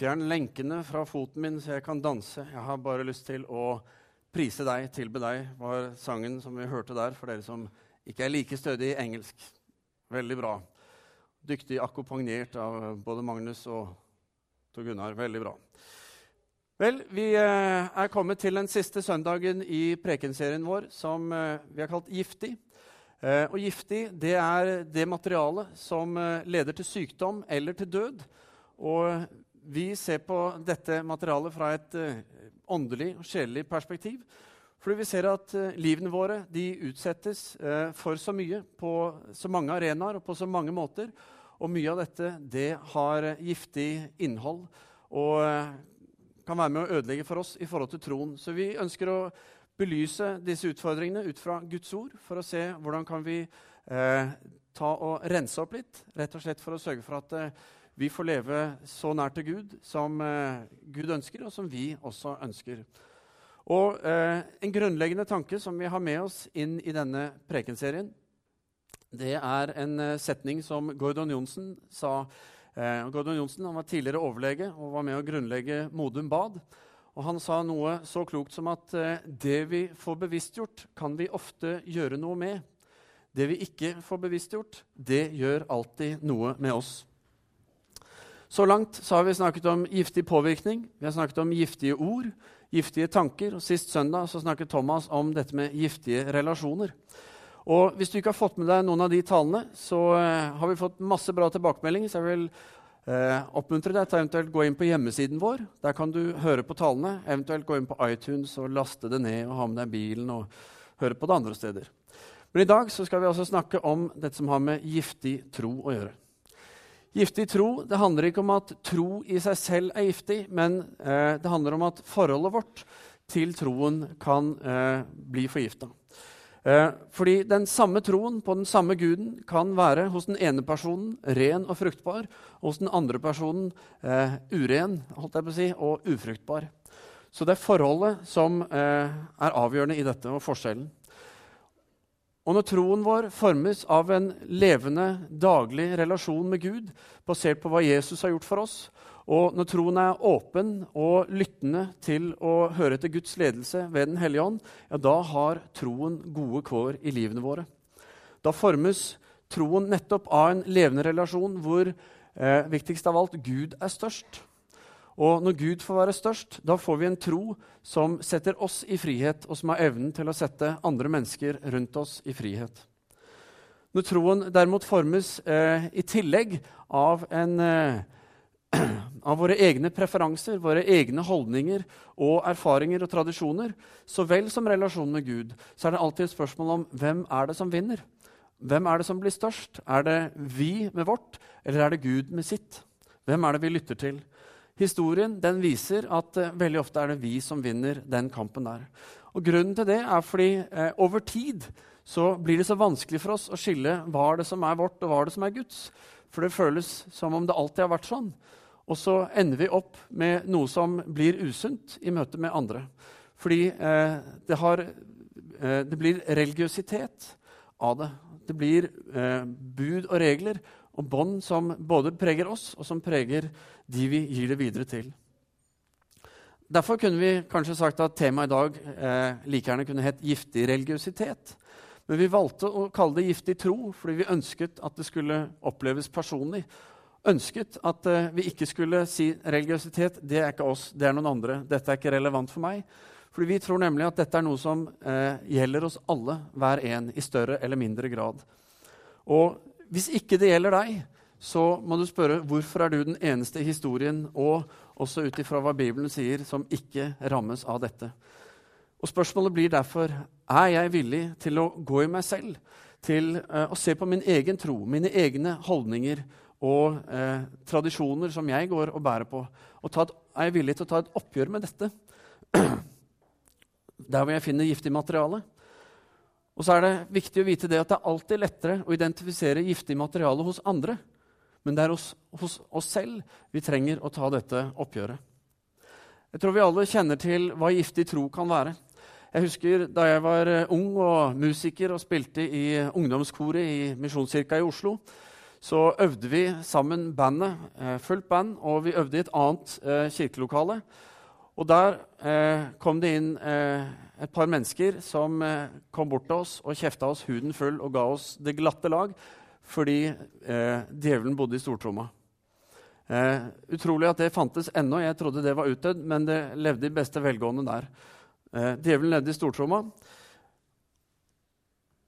Fjern lenkene fra foten min, så jeg kan danse. Jeg har bare lyst til å prise deg, tilbe deg, var sangen som vi hørte der, for dere som ikke er like stødige i engelsk. Veldig bra. Dyktig akkompagnert av både Magnus og Tor Gunnar. Veldig bra. Vel, vi eh, er kommet til den siste søndagen i prekenserien vår som eh, vi har kalt Giftig. Eh, og giftig det er det materialet som leder til sykdom eller til død. Og vi ser på dette materialet fra et åndelig og sjelelig perspektiv. Fordi vi ser at livene våre utsettes for så mye på så mange arenaer og på så mange måter. Og mye av dette det har giftig innhold. Og kan være med å ødelegge for oss i forhold til troen. Så vi ønsker å belyse disse utfordringene ut fra Guds ord for å se hvordan kan vi eh, ta og rense opp litt, rett og slett for å sørge for at eh, vi får leve så nær til Gud som eh, Gud ønsker, og som vi også ønsker. Og eh, En grunnleggende tanke som vi har med oss inn i denne prekenserien, det er en eh, setning som Gordon Johnsen sa Eh, Gordon Johnsen var tidligere overlege og var med å grunnlegge Modum Bad. Og Han sa noe så klokt som at eh, det vi får bevisstgjort, kan vi ofte gjøre noe med. Det vi ikke får bevisstgjort, det gjør alltid noe med oss. Så langt så har vi snakket om giftig påvirkning, vi har snakket om giftige ord, giftige tanker. Og Sist søndag så snakket Thomas om dette med giftige relasjoner. Og Hvis du ikke har fått med deg noen av de talene, så uh, har vi fått masse bra tilbakemeldinger. Så jeg vil uh, oppmuntre deg til eventuelt gå inn på hjemmesiden vår. Der kan du høre på talene. Eventuelt gå inn på iTunes og laste det ned og ha med deg bilen og høre på det andre steder. Men i dag så skal vi altså snakke om dette som har med giftig tro å gjøre. Giftig tro det handler ikke om at tro i seg selv er giftig, men eh, det handler om at forholdet vårt til troen kan bli forgifta. Eh, fordi den samme troen på den samme guden kan være hos den ene personen ren og fruktbar, og hos den andre personen eh, uren si, og ufruktbar. Så det er forholdet som eh, er avgjørende i dette, og forskjellen. Og når troen vår formes av en levende, daglig relasjon med Gud, basert på hva Jesus har gjort for oss, og når troen er åpen og lyttende til å høre etter Guds ledelse ved Den hellige ånd, ja, da har troen gode kår i livene våre. Da formes troen nettopp av en levende relasjon hvor eh, viktigst av alt Gud er størst. Og når Gud får være størst, da får vi en tro som setter oss i frihet, og som har evnen til å sette andre mennesker rundt oss i frihet. Når troen derimot formes eh, i tillegg av en eh, av våre egne preferanser, våre egne holdninger og erfaringer og tradisjoner, så vel som relasjonen med Gud, så er det alltid et spørsmål om hvem er det som vinner. Hvem er det som blir størst? Er det vi med vårt, eller er det Gud med sitt? Hvem er det vi lytter til? Historien den viser at eh, veldig ofte er det vi som vinner den kampen der. Og Grunnen til det er fordi eh, over tid så blir det så vanskelig for oss å skille hva er det som er vårt, og hva er det som er Guds. For det føles som om det alltid har vært sånn. Og så ender vi opp med noe som blir usunt i møte med andre. Fordi eh, det, har, eh, det, blir religiøsitet av det. Det blir eh, bud og regler og bånd som både preger oss, og som preger de vi gir det videre til. Derfor kunne vi kanskje sagt at temaet i dag eh, like gjerne kunne hett giftig religiøsitet. Men vi valgte å kalle det giftig tro fordi vi ønsket at det skulle oppleves personlig ønsket at eh, vi ikke skulle si religiøsitet det er ikke oss, det er noen andre. Dette er ikke relevant for meg. Fordi vi tror nemlig at dette er noe som eh, gjelder oss alle, hver en, i større eller mindre grad. Og hvis ikke det gjelder deg, så må du spørre hvorfor er du den eneste i historien, og også ut ifra hva Bibelen sier, som ikke rammes av dette. Og Spørsmålet blir derfor er jeg villig til å gå i meg selv, til uh, å se på min egen tro, mine egne holdninger og uh, tradisjoner som jeg går og bærer på. Og et, er jeg villig til å ta et oppgjør med dette? Der hvor jeg finner giftig materiale. Og så er det viktig å vite det at det er alltid lettere å identifisere giftig materiale hos andre. Men det er hos, hos oss selv vi trenger å ta dette oppgjøret. Jeg tror vi alle kjenner til hva giftig tro kan være. Jeg husker da jeg var eh, ung og musiker og spilte i ungdomskoret i Misjonskirka i Oslo så øvde vi sammen bandet, eh, fullt band, og vi øvde i et annet eh, kirkelokale. Og der eh, kom det inn eh, et par mennesker som eh, kom bort til oss og kjefta oss huden full og ga oss det glatte lag fordi eh, djevelen bodde i stortromma. Eh, utrolig at det fantes ennå. Jeg trodde det var utdødd, men det levde i beste velgående der. Eh, djevelen levde i stortromma.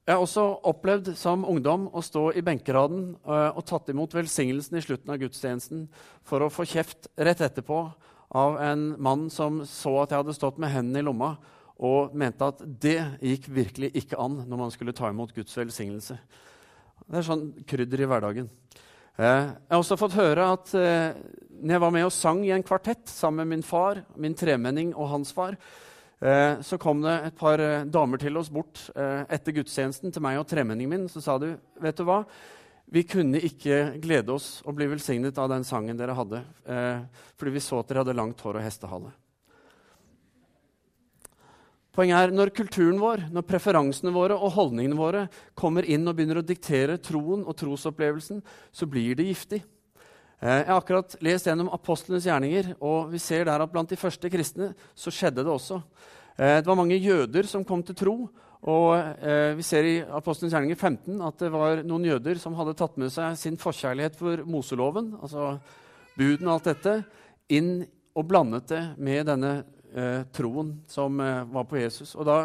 Jeg har også opplevd som ungdom å stå i benkeraden uh, og tatt imot velsignelsen i slutten av gudstjenesten for å få kjeft rett etterpå av en mann som så at jeg hadde stått med hendene i lomma, og mente at det gikk virkelig ikke an når man skulle ta imot Guds velsignelse. Det er sånn krydder i hverdagen. Eh, jeg har også fått høre at eh, når jeg var med og sang i en kvartett sammen med min far, min tremenning og hans far, Eh, så kom det et par eh, damer til oss bort eh, etter gudstjenesten til meg og tremenningen min. Så sa du, vet du hva, vi kunne ikke glede oss og bli velsignet av den sangen dere hadde, fordi vi så at dere hadde langt hår og hestehale. Poenget er når kulturen vår, når preferansene våre og holdningene våre kommer inn og begynner å diktere troen og trosopplevelsen, så blir det giftig. Jeg har akkurat lest gjennom apostlenes gjerninger, og vi ser der at blant de første kristne så skjedde det også. Eh, det var mange jøder som kom til tro. Og eh, Vi ser i Apostlenes gjerninger 15 at det var noen jøder som hadde tatt med seg sin forkjærlighet for Moseloven, altså buden og alt dette, inn og blandet det med denne eh, troen som eh, var på Jesus. Og Da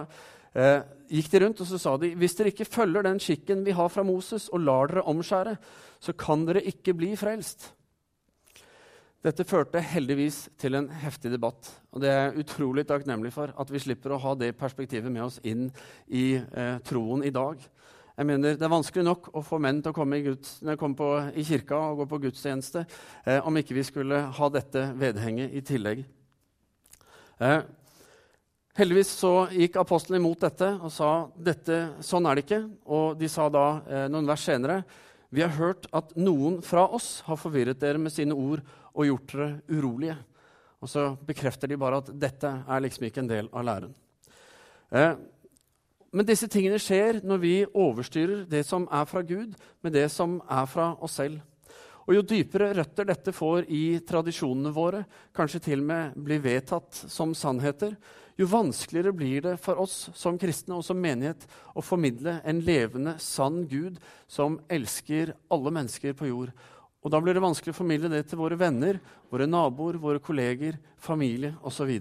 eh, gikk de rundt og så sa de, hvis dere ikke følger den skikken vi har fra Moses, og lar dere omskjære, så kan dere ikke bli frelst. Dette førte heldigvis til en heftig debatt. og Det er jeg utrolig takknemlig for at vi slipper å ha det perspektivet med oss inn i eh, troen i dag. Jeg mener, Det er vanskelig nok å få menn til å komme i, Guds, komme på, i kirka og gå på gudstjeneste eh, om ikke vi skulle ha dette vedhenget i tillegg. Eh, heldigvis så gikk apostlene imot dette og sa dette, sånn er det ikke. Og de sa da eh, noen vers senere vi har hørt at noen fra oss har forvirret dere med sine ord og gjort dere urolige. Og så bekrefter de bare at dette er liksom ikke en del av læren. Eh, men disse tingene skjer når vi overstyrer det som er fra Gud, med det som er fra oss selv. Og Jo dypere røtter dette får i tradisjonene våre, kanskje til og med blir vedtatt som sannheter, jo vanskeligere blir det for oss som kristne og som menighet å formidle en levende, sann Gud som elsker alle mennesker på jord, og da blir det vanskelig å formidle det til våre venner, våre naboer, våre kolleger, familie osv.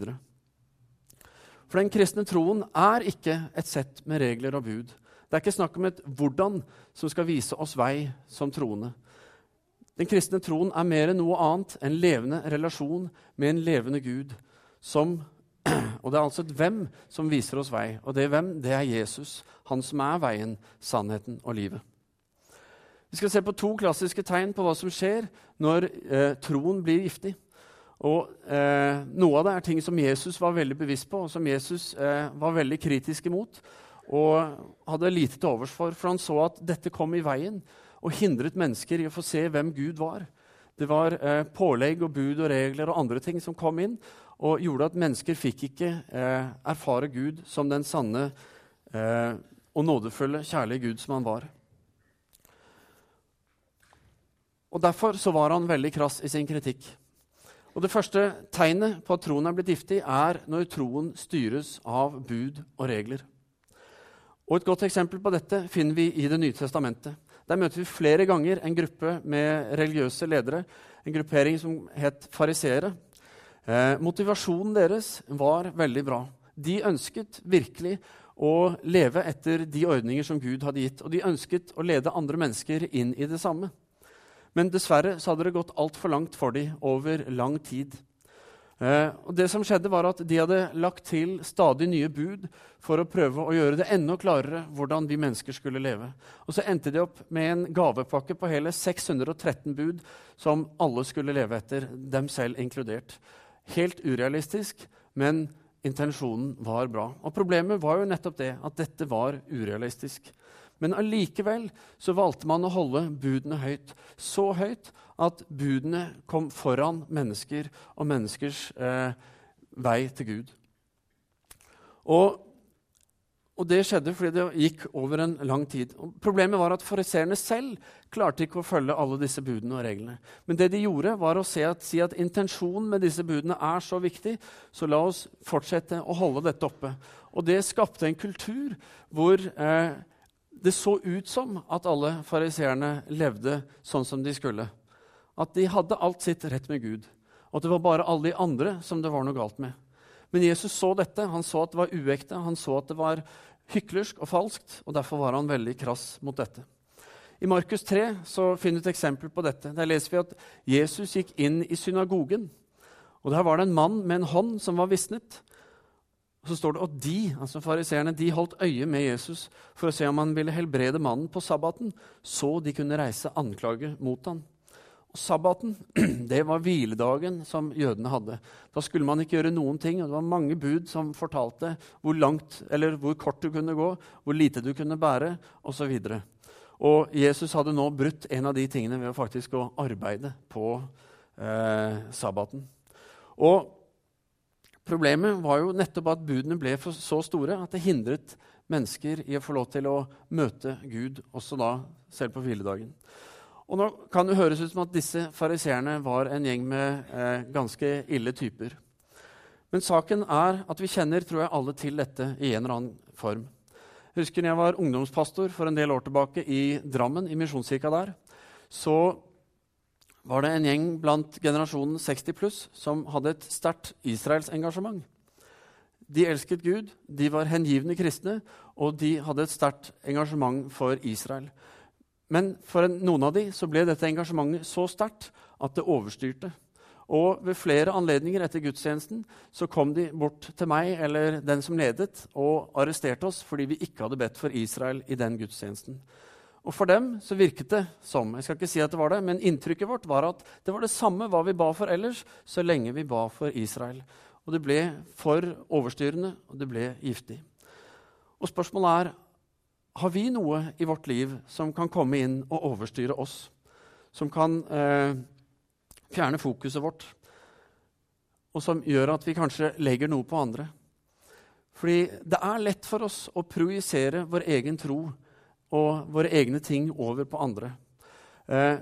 For den kristne troen er ikke et sett med regler og bud. Det er ikke snakk om et hvordan som skal vise oss vei som troende. Den kristne troen er mer enn noe annet en levende relasjon med en levende Gud. Som, og det er altså et hvem som viser oss vei. Og det hvem, det er Jesus. Han som er veien, sannheten og livet. Vi skal se på to klassiske tegn på hva som skjer når eh, troen blir giftig. Og eh, Noe av det er ting som Jesus var veldig bevisst på, og som Jesus eh, var veldig kritisk imot. Og hadde lite til overs for, for han så at dette kom i veien og hindret mennesker i å få se hvem Gud var. Det var eh, pålegg og bud og regler og andre ting som kom inn og gjorde at mennesker fikk ikke eh, erfare Gud som den sanne eh, og nådefulle, kjærlige Gud som han var. Og Derfor så var han veldig krass i sin kritikk. Og Det første tegnet på at troen er blitt giftig, er når troen styres av bud og regler. Og Et godt eksempel på dette finner vi i Det nye testamentet. Der møter vi flere ganger en gruppe med religiøse ledere, en gruppering som het fariseere. Eh, motivasjonen deres var veldig bra. De ønsket virkelig å leve etter de ordninger som Gud hadde gitt. Og de ønsket å lede andre mennesker inn i det samme. Men dessverre så hadde det gått altfor langt for dem over lang tid. Eh, og det som skjedde var at De hadde lagt til stadig nye bud for å prøve å gjøre det enda klarere hvordan vi mennesker skulle leve. Og Så endte de opp med en gavepakke på hele 613 bud som alle skulle leve etter, dem selv inkludert. Helt urealistisk, men intensjonen var bra. Og Problemet var jo nettopp det, at dette var urealistisk. Men allikevel så valgte man å holde budene høyt. Så høyt at budene kom foran mennesker og menneskers eh, vei til Gud. Og Og det skjedde fordi det gikk over en lang tid. Og problemet var at fariseerne selv klarte ikke å følge alle disse budene og reglene. Men det de gjorde, var å at, si at intensjonen med disse budene er så viktig, så la oss fortsette å holde dette oppe. Og det skapte en kultur hvor eh, det så ut som at alle fariseerne levde sånn som de skulle. At de hadde alt sitt rett med Gud. Og at det var bare alle de andre som det var noe galt med. Men Jesus så dette. Han så at det var uekte, han så at det var hyklersk og falskt, og derfor var han veldig krass mot dette. I Markus 3 så finner vi et eksempel på dette. Der leser vi at Jesus gikk inn i synagogen. og Der var det en mann med en hånd som var visnet. Og så står det at de altså fariseerne, de holdt øye med Jesus for å se om han ville helbrede mannen på sabbaten, så de kunne reise anklage mot ham. Sabbaten det var hviledagen som jødene hadde. Da skulle man ikke gjøre noen ting. og Det var mange bud som fortalte hvor langt eller hvor kort du kunne gå, hvor lite du kunne bære osv. Og, og Jesus hadde nå brutt en av de tingene ved faktisk å arbeide på eh, sabbaten. Og Problemet var jo nettopp at budene ble så store at det hindret mennesker i å få lov til å møte Gud, også da selv på hviledagen. Og nå kan det høres ut som at disse fariseerne var en gjeng med eh, ganske ille typer. Men saken er at vi kjenner tror jeg, alle til dette i en eller annen form. Jeg husker jeg var ungdomspastor for en del år tilbake i Drammen, i Misjonskirka der. Så var det en gjeng blant generasjonen 60 pluss som hadde et sterkt Israelsengasjement. De elsket Gud, de var hengivne kristne, og de hadde et sterkt engasjement for Israel. Men for noen av de så ble dette engasjementet så sterkt at det overstyrte. Og ved flere anledninger etter gudstjenesten så kom de bort til meg eller den som ledet, og arresterte oss fordi vi ikke hadde bedt for Israel i den gudstjenesten. Og For dem så virket det som jeg skal ikke si at det var det, men inntrykket vårt var at det var det samme hva vi ba for ellers, så lenge vi ba for Israel. Og det ble for overstyrende, og det ble giftig. Og spørsmålet er har vi noe i vårt liv som kan komme inn og overstyre oss? Som kan eh, fjerne fokuset vårt? Og som gjør at vi kanskje legger noe på andre? Fordi det er lett for oss å projisere vår egen tro og våre egne ting over på andre. Eh,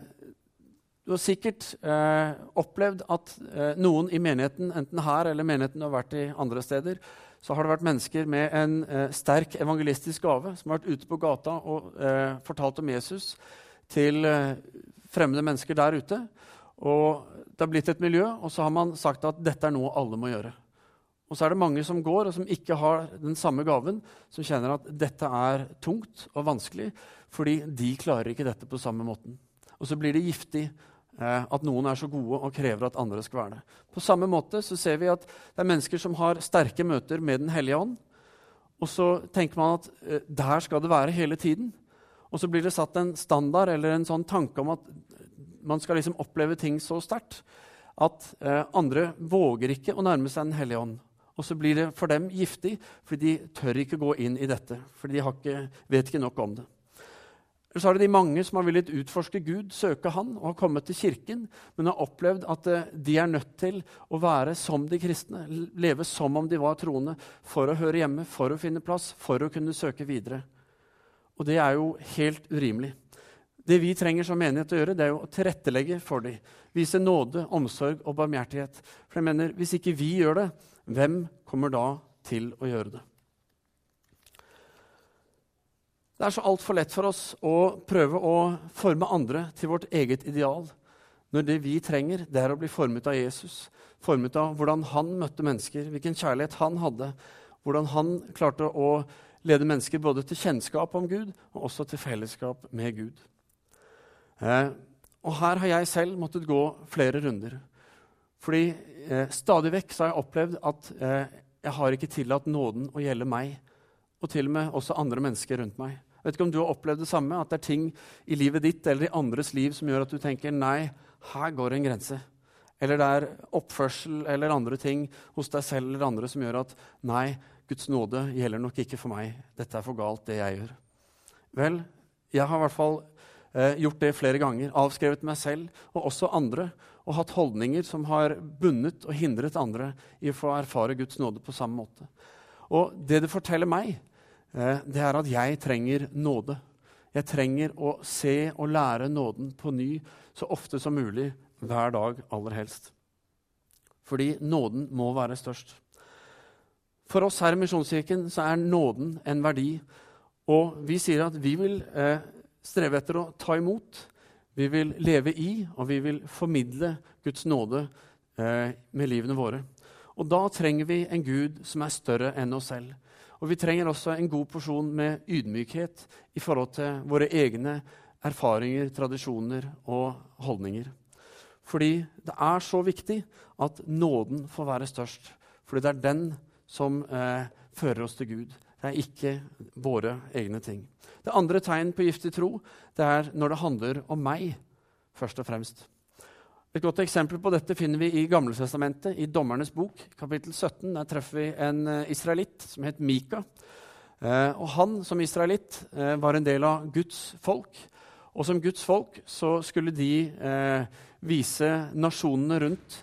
du har sikkert eh, opplevd at eh, noen i menigheten, enten her eller menigheten du har vært i andre steder, så har det vært mennesker med en eh, sterk evangelistisk gave som har vært ute på gata og eh, fortalt om Jesus til eh, fremmede mennesker der ute. Og Det har blitt et miljø, og så har man sagt at dette er noe alle må gjøre. Og så er det mange som går, og som ikke har den samme gaven, som kjenner at dette er tungt og vanskelig, fordi de klarer ikke dette på samme måten. Og så blir det giftig at noen er så gode og krever at andre skal være det. På samme måte så ser vi at det er mennesker som har sterke møter med Den hellige ånd. Og så tenker man at eh, der skal det være hele tiden. Og så blir det satt en standard eller en sånn tanke om at man skal liksom oppleve ting så sterkt at eh, andre våger ikke å nærme seg Den hellige ånd. Og så blir det for dem giftig, for de tør ikke gå inn i dette. For de ikke, vet ikke nok om det. Eller så er det de mange som har villet utforske Gud, søke Han og har kommet til kirken, men har opplevd at eh, de er nødt til å være som de kristne, leve som om de var troende, for å høre hjemme, for å finne plass, for å kunne søke videre. Og det er jo helt urimelig. Det vi trenger som menighet å gjøre, det er jo å tilrettelegge for dem. Vise nåde, omsorg og barmhjertighet. For jeg mener, Hvis ikke vi gjør det, hvem kommer da til å gjøre det? Det er så altfor lett for oss å prøve å forme andre til vårt eget ideal, når det vi trenger, det er å bli formet av Jesus. Formet av hvordan han møtte mennesker, hvilken kjærlighet han hadde. Hvordan han klarte å lede mennesker både til kjennskap om Gud og også til fellesskap med Gud. Eh, og her har jeg selv måttet gå flere runder. Fordi eh, stadig vekk har jeg opplevd at eh, jeg har ikke tillatt nåden å gjelde meg og til og med også andre mennesker rundt meg. Vet ikke om du har opplevd det samme, at det er ting i livet ditt eller i andres liv som gjør at du tenker nei, her går en grense. Eller det er oppførsel eller andre ting hos deg selv eller andre som gjør at nei, Guds nåde gjelder nok ikke for meg. Dette er for galt, det jeg gjør. Vel, jeg har i hvert fall eh, gjort det flere ganger. Avskrevet meg selv og også andre. Og hatt holdninger som har bundet og hindret andre i å få erfare Guds nåde på samme måte. Og det det forteller meg, det er at jeg trenger nåde. Jeg trenger å se og lære nåden på ny så ofte som mulig, hver dag aller helst. Fordi nåden må være størst. For oss her i Misjonskirken så er nåden en verdi. Og vi sier at vi vil eh, streve etter å ta imot. Vi vil leve i, og vi vil formidle Guds nåde eh, med livene våre. Og da trenger vi en Gud som er større enn oss selv. Og vi trenger også en god porsjon med ydmykhet i forhold til våre egne erfaringer, tradisjoner og holdninger. Fordi det er så viktig at nåden får være størst. Fordi det er den som eh, fører oss til Gud. Det er ikke våre egne ting. Det andre tegn på giftig tro det er når det handler om meg, først og fremst. Et godt eksempel på dette finner vi i Gamletestamentet, i Dommernes bok, kapittel 17. Der treffer vi en uh, israelitt som het Mika. Uh, og han som israelitt uh, var en del av Guds folk. Og som Guds folk så skulle de vise nasjonene rundt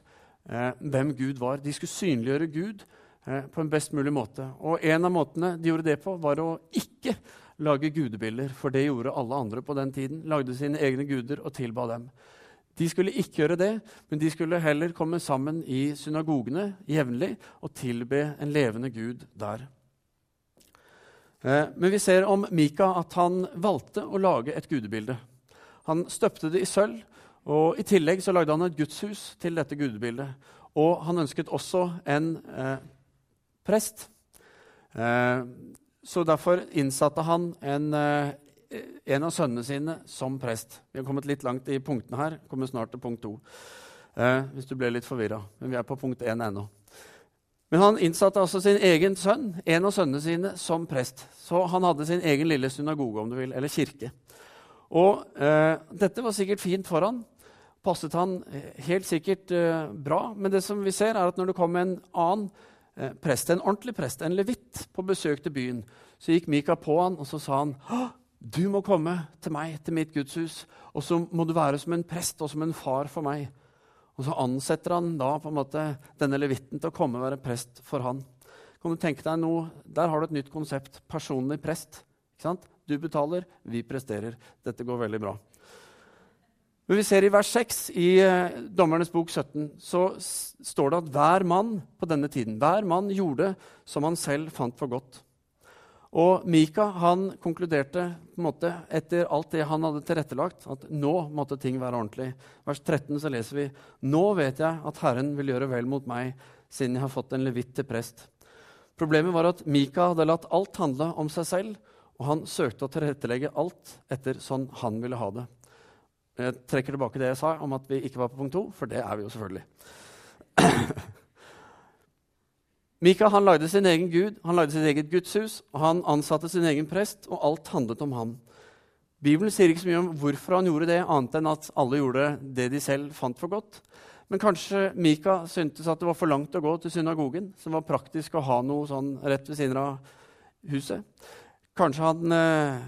hvem Gud var. De skulle synliggjøre Gud på en best mulig måte. Og en av måtene de gjorde det på, var å ikke lage gudebilder, for det gjorde alle andre på den tiden. Lagde sine egne guder og tilba dem. De skulle ikke gjøre det, men de skulle heller komme sammen i synagogene jevnlig og tilbe en levende Gud der. Eh, men vi ser om Mika at han valgte å lage et gudebilde. Han støpte det i sølv, og i tillegg så lagde han et gudshus til dette gudebildet. Og han ønsket også en eh, prest. Eh, så derfor innsatte han en eh, en av sønnene sine som prest. Vi har kommet litt langt i punktene her. Kommer snart til punkt to. Eh, hvis du ble litt forvirra. Men vi er på punkt én ennå. Men han innsatte altså sin egen sønn, en av sønnene sine, som prest. Så han hadde sin egen lille synagoge, om du vil, eller kirke. Og eh, dette var sikkert fint for han. Passet han eh, helt sikkert eh, bra. Men det som vi ser, er at når det kom en annen eh, prest, en ordentlig prest, en levitt, på besøk til byen, så gikk Mika på han, og så sa han du må komme til meg, til mitt gudshus, og så må du være som en prest og som en far for meg. Og så ansetter han da på en måte denne levitten til å komme og være prest for han. Kan du tenke deg noe, Der har du et nytt konsept. Personlig prest. Ikke sant? Du betaler, vi presterer. Dette går veldig bra. Men vi ser i vers 6 i eh, Dommernes bok 17 så står det at hver mann på denne tiden hver mann gjorde som han selv fant for godt. Og Mika han konkluderte på en måte, etter alt det han hadde tilrettelagt, at nå måtte ting være ordentlig. Vers 13 så leser vi Nå vet jeg at Herren vil gjøre vel mot meg, siden jeg har fått en levitt til prest. Problemet var at Mika hadde latt alt handle om seg selv, og han søkte å tilrettelegge alt etter sånn han ville ha det. Jeg trekker tilbake det jeg sa om at vi ikke var på punkt to, for det er vi jo selvfølgelig. Mika han lagde sin egen gud, han lagde sitt eget gudshus, og han ansatte sin egen prest, og alt handlet om ham. Bibelen sier ikke så mye om hvorfor han gjorde det, annet enn at alle gjorde det de selv fant for godt. Men kanskje Mika syntes at det var for langt å gå til synagogen, som var praktisk å ha noe sånn rett ved siden av huset. Kanskje han eh,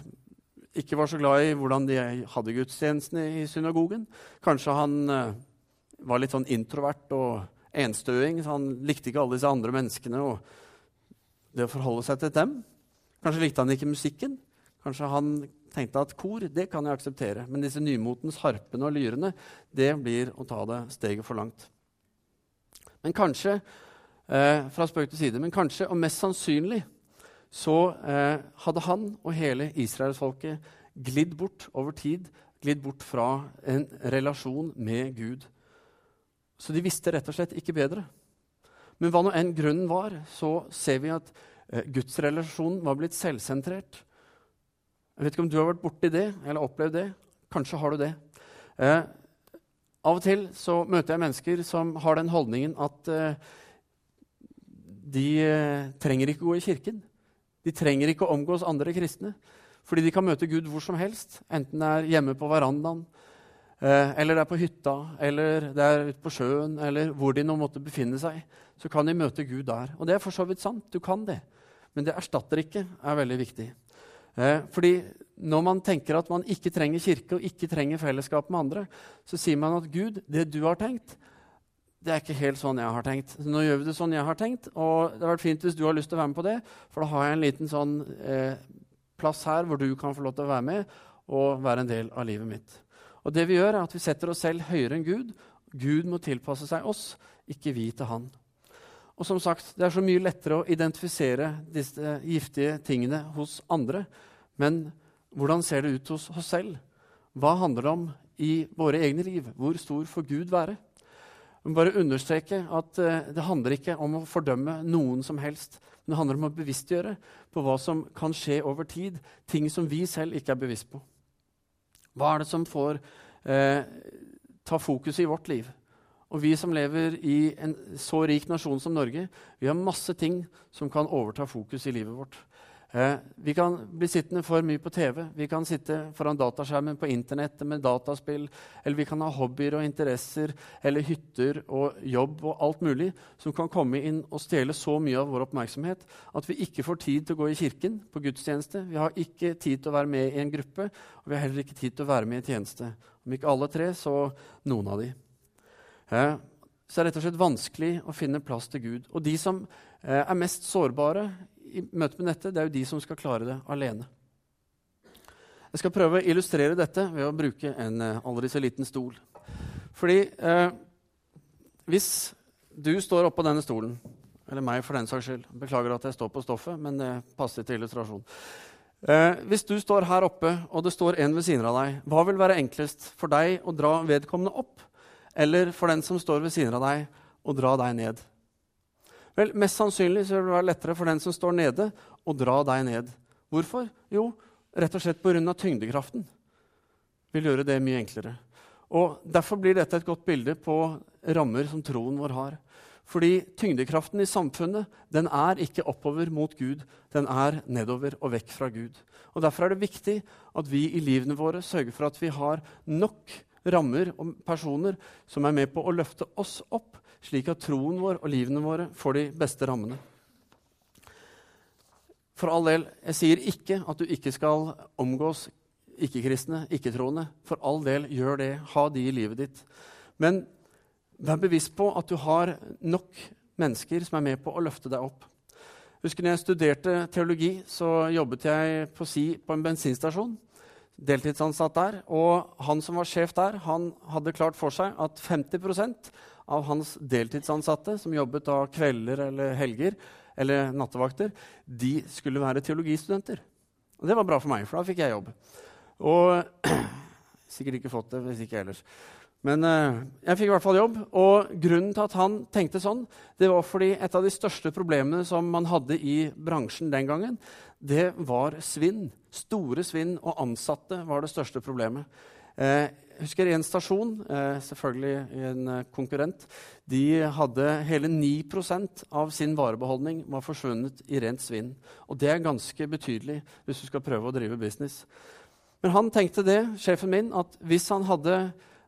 ikke var så glad i hvordan de hadde gudstjenestene i synagogen. Kanskje han eh, var litt sånn introvert og enstøing, han likte ikke alle disse andre menneskene og det å forholde seg til dem. Kanskje likte han ikke musikken. Kanskje han tenkte at kor det kan jeg akseptere, men disse nymotens harpene og lyrene det blir å ta det steget for langt. Men kanskje eh, fra spøk til side, men kanskje, og mest sannsynlig, så eh, hadde han og hele israelsfolket glidd bort over tid, glidd bort fra en relasjon med Gud. Så de visste rett og slett ikke bedre. Men hva nå enn grunnen var, så ser vi at eh, gudsrelasjonen var blitt selvsentrert. Jeg vet ikke om du har vært borti det eller opplevd det. Kanskje har du det. Eh, av og til så møter jeg mennesker som har den holdningen at eh, de eh, trenger ikke gå i kirken. De trenger ikke å omgås andre kristne. Fordi de kan møte Gud hvor som helst, enten det er hjemme på verandaen, eller det er på hytta, eller det er ute på sjøen, eller hvor de nå måtte befinne seg, så kan de møte Gud der. Og det er for så vidt sant. Du kan det. Men det erstatter ikke, er veldig viktig. Eh, fordi når man tenker at man ikke trenger kirke og ikke trenger fellesskap med andre, så sier man at Gud, det du har tenkt, det er ikke helt sånn jeg har tenkt. Nå gjør vi det sånn jeg har tenkt, og det har vært fint hvis du har lyst til å være med på det, for da har jeg en liten sånn eh, plass her hvor du kan få lov til å være med og være en del av livet mitt. Og det vi gjør, er at vi setter oss selv høyere enn Gud. Gud må tilpasse seg oss, ikke vi til Han. Og som sagt, Det er så mye lettere å identifisere disse giftige tingene hos andre. Men hvordan ser det ut hos oss selv? Hva handler det om i våre egne liv? Hvor stor får Gud være? Jeg må bare understreke at uh, Det handler ikke om å fordømme noen som helst. Men det handler om å bevisstgjøre på hva som kan skje over tid. Ting som vi selv ikke er bevisst på. Hva er det som får eh, ta fokus i vårt liv? Og vi som lever i en så rik nasjon som Norge, vi har masse ting som kan overta fokus i livet vårt. Eh, vi kan bli sittende for mye på TV, vi kan sitte foran dataskjermen på internettet med dataspill, eller vi kan ha hobbyer og interesser eller hytter og jobb og alt mulig som kan komme inn og stjele så mye av vår oppmerksomhet at vi ikke får tid til å gå i kirken på gudstjeneste. Vi har ikke tid til å være med i en gruppe, og vi har heller ikke tid til å være med i tjeneste. Om ikke alle tre, så noen av de. Eh, så er det rett og slett vanskelig å finne plass til Gud. Og de som eh, er mest sårbare i møte med dette, det er jo de som skal klare det alene. Jeg skal prøve å illustrere dette ved å bruke en uh, aldri så liten stol. Fordi eh, hvis du står oppå denne stolen, eller meg for den saks skyld Beklager at jeg står på stoffet, men det passer til illustrasjon. Eh, hvis du står her oppe, og det står en ved siden av deg, hva vil være enklest for deg å dra vedkommende opp, eller for den som står ved siden av deg, å dra deg ned? Vel, Mest sannsynlig så vil det være lettere for den som står nede, å dra deg ned. Hvorfor? Jo, rett og slett pga. tyngdekraften. Vil gjøre det mye enklere. Og Derfor blir dette et godt bilde på rammer som troen vår har. Fordi tyngdekraften i samfunnet den er ikke oppover mot Gud, den er nedover og vekk fra Gud. Og Derfor er det viktig at vi i livene våre sørger for at vi har nok rammer og personer som er med på å løfte oss opp slik at troen vår og livene våre får de beste rammene. For all del, jeg sier ikke at du ikke skal omgås ikke-kristne, ikke-troende. For all del, gjør det. Ha de i livet ditt. Men vær bevisst på at du har nok mennesker som er med på å løfte deg opp. Husker når jeg studerte teologi, så jobbet jeg på si på en bensinstasjon. Deltidsansatt der. Og han som var sjef der, han hadde klart for seg at 50 av hans deltidsansatte, som jobbet da kvelder eller helger eller nattevakter, de skulle være teologistudenter. Og det var bra for meg, for da fikk jeg jobb. Og sikkert ikke fått det hvis ikke ellers. Men uh, jeg fikk i hvert fall jobb. Og grunnen til at han tenkte sånn, det var fordi et av de største problemene som man hadde i bransjen den gangen, det var svinn. Store svinn og ansatte var det største problemet. Eh, husker en stasjon, eh, selvfølgelig en eh, konkurrent, de hadde hele 9% av sin varebeholdning var forsvunnet i rent svinn. Og det er ganske betydelig hvis du skal prøve å drive business. Men han tenkte det, sjefen min, at hvis han hadde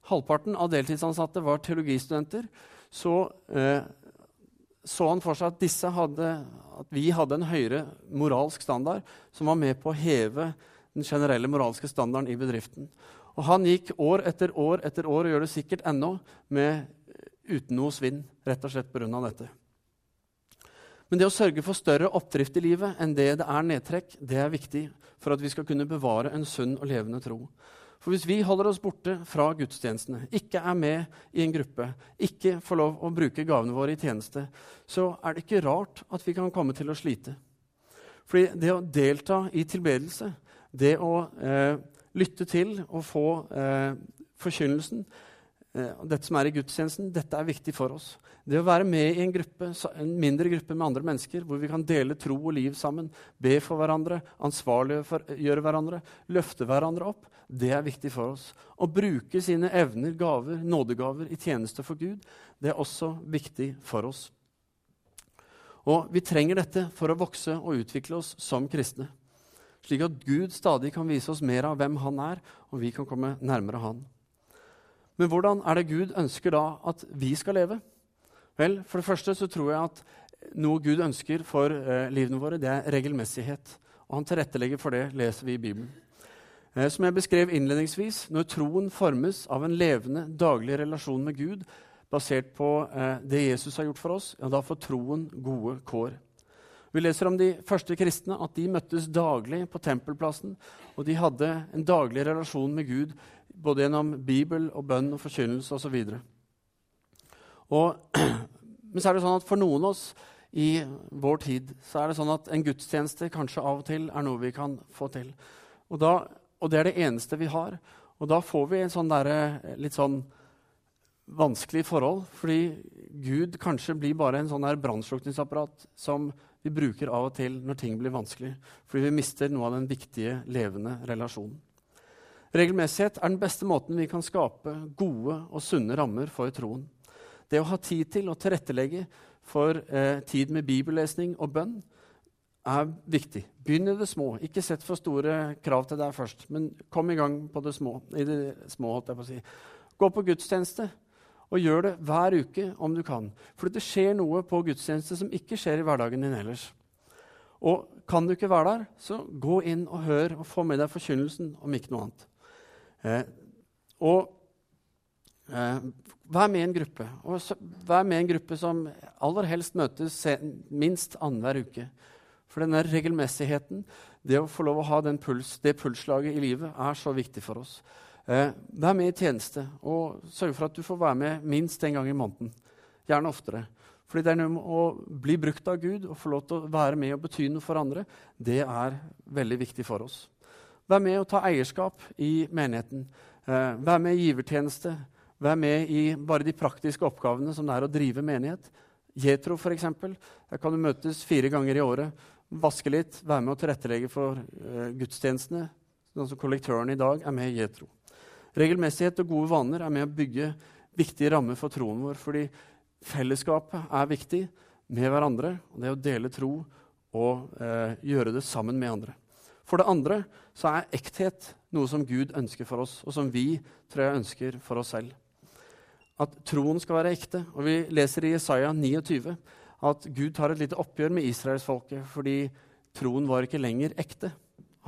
halvparten av deltidsansatte var teologistudenter, så eh, så han for seg at, disse hadde, at vi hadde en høyere moralsk standard som var med på å heve den generelle moralske standarden i bedriften. Og han gikk år etter år etter år, og gjør det sikkert ennå, med, uten noe svinn, rett og slett pga. dette. Men det å sørge for større oppdrift i livet enn det det er nedtrekk, det er viktig for at vi skal kunne bevare en sunn og levende tro. For hvis vi holder oss borte fra gudstjenestene, ikke er med i en gruppe, ikke får lov å bruke gavene våre i tjeneste, så er det ikke rart at vi kan komme til å slite. Fordi det å delta i tilbedelse, det å eh, lytte til og få eh, forkynnelsen. Eh, dette som er i gudstjenesten, dette er viktig for oss. Det å være med i en, gruppe, en mindre gruppe med andre mennesker, hvor vi kan dele tro og liv sammen, be for hverandre, ansvarliggjøre hverandre, løfte hverandre opp, det er viktig for oss. Å bruke sine evner, gaver, nådegaver i tjeneste for Gud, det er også viktig for oss. Og vi trenger dette for å vokse og utvikle oss som kristne slik at Gud stadig kan vise oss mer av hvem han er, og vi kan komme nærmere han. Men hvordan er det Gud ønsker da at vi skal leve? Vel, For det første så tror jeg at noe Gud ønsker for eh, livene våre, det er regelmessighet. Og han tilrettelegger for det, leser vi i Bibelen. Eh, som jeg beskrev innledningsvis, når troen formes av en levende, daglig relasjon med Gud, basert på eh, det Jesus har gjort for oss, ja, da får troen gode kår. Vi leser om de første kristne, at de møttes daglig på tempelplassen. Og de hadde en daglig relasjon med Gud, både gjennom Bibel og bønn og forkynnelse osv. Men så er det sånn at for noen av oss i vår tid så er det sånn at en gudstjeneste kanskje av og til er noe vi kan få til. Og, da, og det er det eneste vi har. Og da får vi en sånn der, litt sånn vanskelig forhold, fordi Gud kanskje blir bare en sånn brannslukningsapparat som vi bruker av og til når ting blir vanskelig, fordi vi mister noe av den viktige, levende relasjonen. Regelmessighet er den beste måten vi kan skape gode og sunne rammer for troen. Det å ha tid til å tilrettelegge for eh, tid med bibellesning og bønn er viktig. Begynn i det små. Ikke sett for store krav til deg først, men kom i gang på det små, i det små. holdt jeg på å si. Gå på gudstjeneste. Og gjør det hver uke om du kan. For det skjer noe på gudstjeneste som ikke skjer i hverdagen din ellers. Og kan du ikke være der, så gå inn og hør og få med deg forkynnelsen, om ikke noe annet. Eh, og eh, vær med i en gruppe. Og så, vær med i en gruppe som aller helst møtes minst annenhver uke. For denne regelmessigheten, det å få lov å ha puls, det pulsslaget i livet, er så viktig for oss. Eh, vær med i tjeneste, og sørg for at du får være med minst en gang i måneden. Gjerne oftere. Fordi det er noe med å bli brukt av Gud og få lov til å være med og bety noe for andre. Det er veldig viktig for oss. Vær med og ta eierskap i menigheten. Eh, vær med i givertjeneste. Vær med i bare de praktiske oppgavene som det er å drive menighet. Jetro, f.eks. Der kan du møtes fire ganger i året vaske litt, være med og tilrettelegge for eh, gudstjenestene. Sånn som kollektøren i dag er med i Jetro. Regelmessighet og gode vaner er med å bygge viktige rammer for troen vår. Fordi fellesskapet er viktig med hverandre. og Det å dele tro og eh, gjøre det sammen med andre. For det andre så er ekthet noe som Gud ønsker for oss, og som vi tror jeg ønsker for oss selv. At troen skal være ekte. Og vi leser i Jesaja 29 at Gud tar et lite oppgjør med israelsfolket fordi troen var ikke lenger ekte.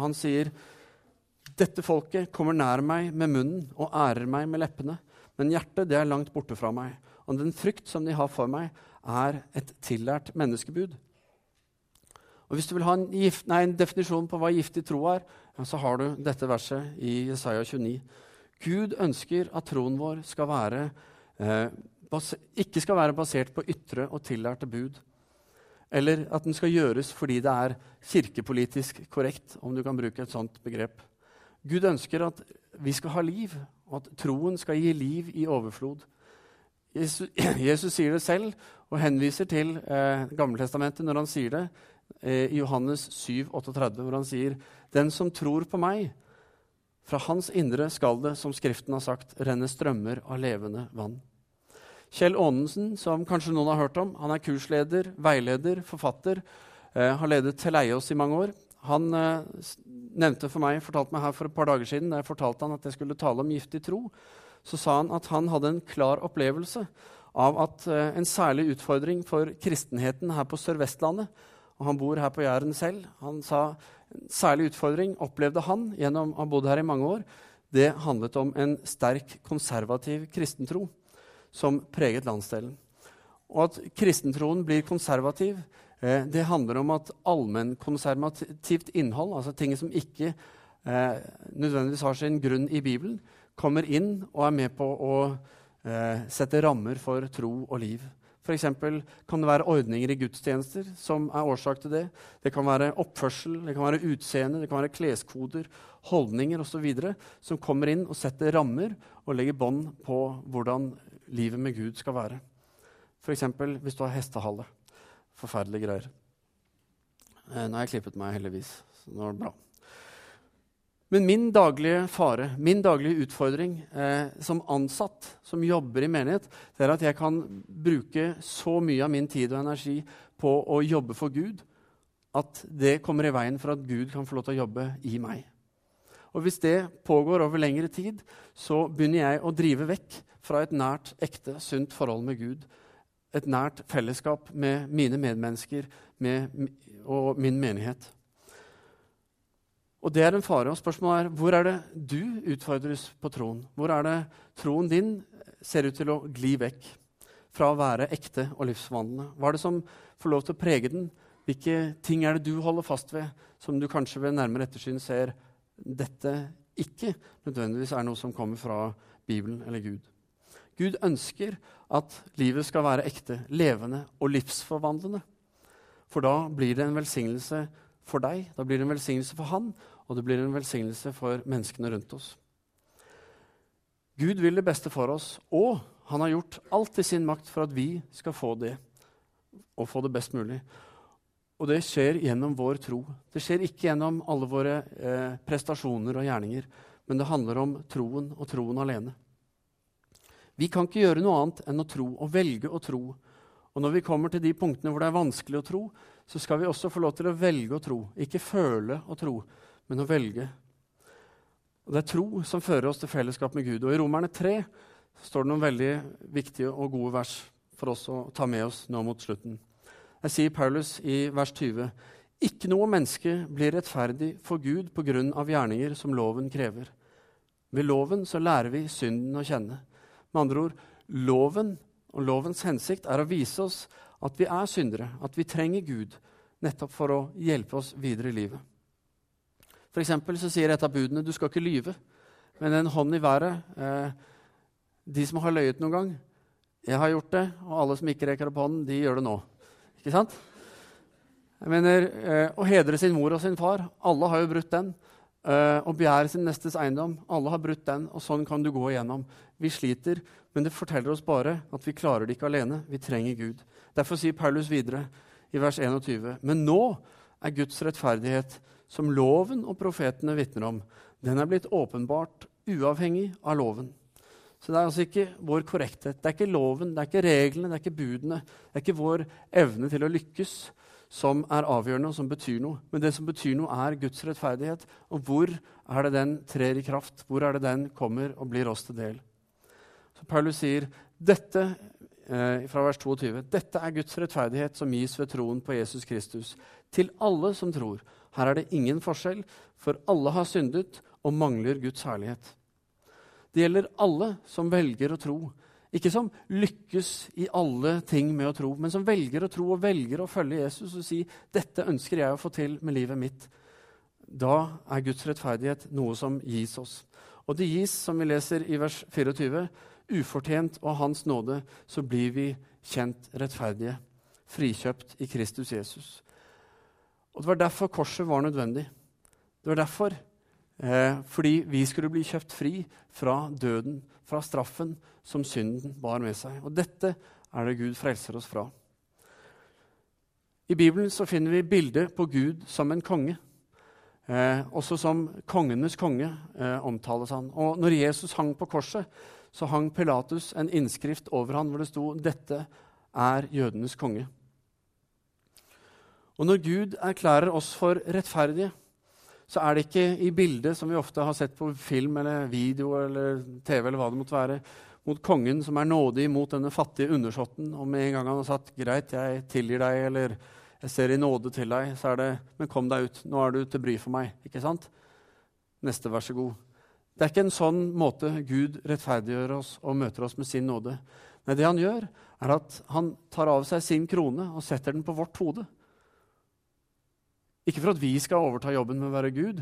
Han sier, 'Dette folket kommer nær meg med munnen og ærer meg med leppene.' 'Men hjertet det er langt borte fra meg, og den frykt som de har for meg, er et tillært menneskebud.' Og Hvis du vil ha en, gift, nei, en definisjon på hva giftig tro er, så har du dette verset i Jesaja 29. Gud ønsker at troen vår skal være eh, ikke skal være basert på ytre og tillærte bud. Eller at den skal gjøres fordi det er kirkepolitisk korrekt, om du kan bruke et sånt begrep. Gud ønsker at vi skal ha liv, og at troen skal gi liv i overflod. Jesus, Jesus sier det selv og henviser til eh, Gammeltestamentet når han sier det eh, i Johannes 7, 38, hvor han sier Den som tror på meg, fra hans indre skal det, som Skriften har sagt, renne strømmer av levende vann. Kjell Aanensen, som kanskje noen har hørt om. Han er kursleder, veileder, forfatter. Eh, har ledet Teleios i mange år. Han eh, nevnte for meg, fortalte meg her for et par dager siden, da jeg fortalte han at jeg skulle tale om giftig tro, så sa han at han hadde en klar opplevelse av at eh, en særlig utfordring for kristenheten her på Sør-Vestlandet og Han bor her på Jæren selv. Han sa en særlig utfordring opplevde han gjennom å ha bodd her i mange år. Det handlet om en sterk konservativ kristentro som preget landsdelen. Og at kristentroen blir konservativ, det handler om at allmennkonservativt innhold, altså ting som ikke eh, nødvendigvis har sin grunn i Bibelen, kommer inn og er med på å eh, sette rammer for tro og liv. F.eks. kan det være ordninger i gudstjenester som er årsak til det. Det kan være oppførsel, det kan være utseende, det kan være kleskoder, holdninger osv. som kommer inn og setter rammer og legger bånd på hvordan livet med Gud skal være. F.eks. hvis du har hestehale. Forferdelige greier. Eh, nå har jeg klippet meg, heldigvis. så nå er det bra. Men min daglige fare, min daglige utfordring eh, som ansatt som jobber i menighet, det er at jeg kan bruke så mye av min tid og energi på å jobbe for Gud at det kommer i veien for at Gud kan få lov til å jobbe i meg. Og Hvis det pågår over lengre tid, så begynner jeg å drive vekk fra et nært, ekte, sunt forhold med Gud. Et nært fellesskap med mine medmennesker med, og min menighet. Og Det er en fare. og Spørsmålet er hvor er det du utfordres på troen? Hvor er det troen din ser ut til å gli vekk? fra å være ekte og livsvandlende? Hva er det som får lov til å prege den? Hvilke ting er det du holder fast ved, som du kanskje ved nærmere ettersyn ser dette ikke nødvendigvis er noe som kommer fra Bibelen eller Gud? Gud ønsker at livet skal være ekte, levende og livsforvandlende. For da blir det en velsignelse for deg, da blir det en velsignelse for han, og det blir en velsignelse for menneskene rundt oss. Gud vil det beste for oss, og han har gjort alt i sin makt for at vi skal få det, og få det best mulig. Og det skjer gjennom vår tro. Det skjer ikke gjennom alle våre eh, prestasjoner og gjerninger, men det handler om troen og troen alene. Vi kan ikke gjøre noe annet enn å tro og velge å tro. Og når vi kommer til de punktene hvor det er vanskelig å tro, så skal vi også få lov til å velge å tro. Ikke føle å tro, men å velge og Det er tro som fører oss til fellesskap med Gud. Og I Romerne 3 står det noen veldig viktige og gode vers for oss å ta med oss nå mot slutten. Jeg sier Paulus i vers 20.: Ikke noe menneske blir rettferdig for Gud på grunn av gjerninger som loven krever. Ved loven så lærer vi synden å kjenne. Med andre ord, loven og lovens hensikt er å vise oss at vi er syndere, at vi trenger Gud, nettopp for å hjelpe oss videre i livet. For så sier et av budene du skal ikke lyve. Men en hånd i været eh, De som har løyet noen gang Jeg har gjort det, og alle som ikke reker opp hånden, de gjør det nå. Ikke sant? Jeg mener, eh, Å hedre sin mor og sin far Alle har jo brutt den. Eh, å begjære sin nestes eiendom Alle har brutt den, og sånn kan du gå igjennom. Vi sliter, men det forteller oss bare at vi klarer det ikke alene. Vi trenger Gud. Derfor sier Paulus videre i vers 21.: Men nå er Guds rettferdighet som loven og profetene vitner om, den er blitt åpenbart uavhengig av loven. Så det er altså ikke vår korrekthet, det er ikke loven, det er ikke reglene, det er ikke budene. Det er ikke vår evne til å lykkes som er avgjørende, og som betyr noe. Men det som betyr noe, er Guds rettferdighet. Og hvor er det den trer i kraft? Hvor er det den kommer og blir oss til del? Så Paulus sier dette eh, fra vers 22. Dette er Guds rettferdighet som gis ved troen på Jesus Kristus, til alle som tror. Her er det ingen forskjell, for alle har syndet og mangler Guds herlighet. Det gjelder alle som velger å tro. Ikke som lykkes i alle ting med å tro, men som velger å tro og velger å følge Jesus og si 'Dette ønsker jeg å få til med livet mitt'. Da er Guds rettferdighet noe som gis oss. Og det gis, som vi leser i vers 24, ufortjent og Hans nåde, så blir vi kjent rettferdige, frikjøpt i Kristus Jesus. Og Det var derfor korset var nødvendig. Det var derfor, eh, fordi vi skulle bli kjøpt fri fra døden, fra straffen som synden bar med seg. Og dette er det Gud frelser oss fra. I Bibelen så finner vi bildet på Gud som en konge. Eh, også som kongenes konge eh, omtales han. Og når Jesus hang på korset, så hang Pilatus en innskrift over han hvor det sto 'Dette er jødenes konge'. Og når Gud erklærer oss for rettferdige, så er det ikke i bildet som vi ofte har sett på film eller video eller TV, eller hva det måtte være, mot kongen som er nådig mot denne fattige undersåtten. Og med en gang han har sagt 'greit, jeg tilgir deg', eller 'jeg ser i nåde til deg', så er det 'men kom deg ut, nå er du til bry for meg'. Ikke sant? Neste, vær så god. Det er ikke en sånn måte Gud rettferdiggjør oss og møter oss med sin nåde. Nei, det han gjør, er at han tar av seg sin krone og setter den på vårt hode. Ikke for at vi skal overta jobben med å være Gud,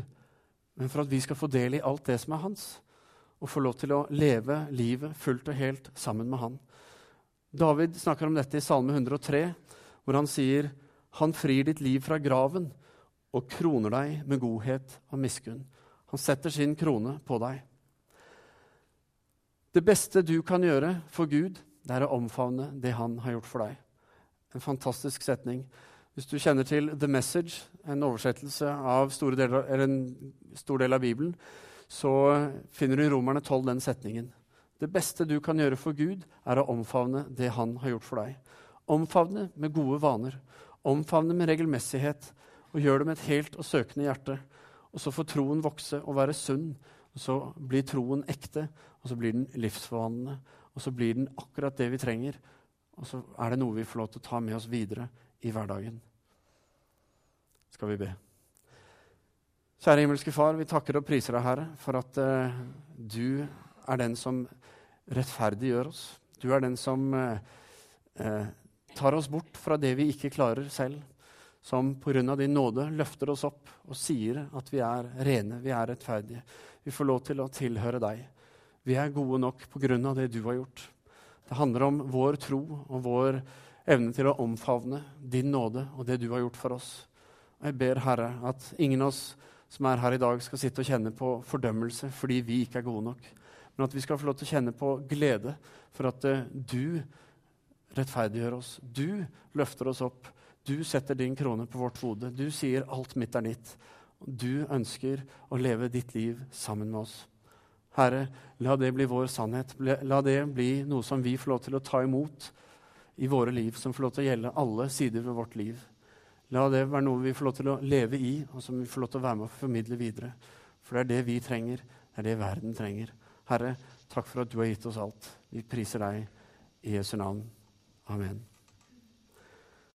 men for at vi skal få del i alt det som er hans, og få lov til å leve livet fullt og helt sammen med han. David snakker om dette i Salme 103, hvor han sier, 'Han frir ditt liv fra graven og kroner deg med godhet og miskunn.' Han setter sin krone på deg. Det beste du kan gjøre for Gud, det er å omfavne det han har gjort for deg. En fantastisk setning. Hvis du kjenner til The Message, en oversettelse av deler, en stor del av Bibelen, så finner du i Romerne 12 den setningen. Det beste du kan gjøre for Gud, er å omfavne det han har gjort for deg. Omfavne med gode vaner. Omfavne med regelmessighet. Og gjør det med et helt og søkende hjerte. Og så får troen vokse og være sunn. Og så blir troen ekte, og så blir den livsforvandlende. Og så blir den akkurat det vi trenger. Og så er det noe vi får lov til å ta med oss videre i hverdagen. Skal vi be. Kjære himmelske Far, vi takker og priser deg, Herre, for at uh, du er den som rettferdiggjør oss. Du er den som uh, uh, tar oss bort fra det vi ikke klarer selv. Som pga. din nåde løfter oss opp og sier at vi er rene, vi er rettferdige. Vi får lov til å tilhøre deg. Vi er gode nok pga. det du har gjort. Det handler om vår tro og vår evne til å omfavne din nåde og det du har gjort for oss. Og jeg ber, Herre, at ingen av oss som er her i dag, skal sitte og kjenne på fordømmelse fordi vi ikke er gode nok, men at vi skal få lov til å kjenne på glede for at uh, du rettferdiggjør oss. Du løfter oss opp. Du setter din krone på vårt hode. Du sier 'alt mitt er ditt'. Du ønsker å leve ditt liv sammen med oss. Herre, la det bli vår sannhet. La det bli noe som vi får lov til å ta imot i våre liv, som får lov til å gjelde alle sider ved vårt liv. La det være noe vi får lov til å leve i, og som vi får lov til å være med og formidle videre. For det er det vi trenger, det er det verden trenger. Herre, takk for at du har gitt oss alt. Vi priser deg i Jesu navn. Amen.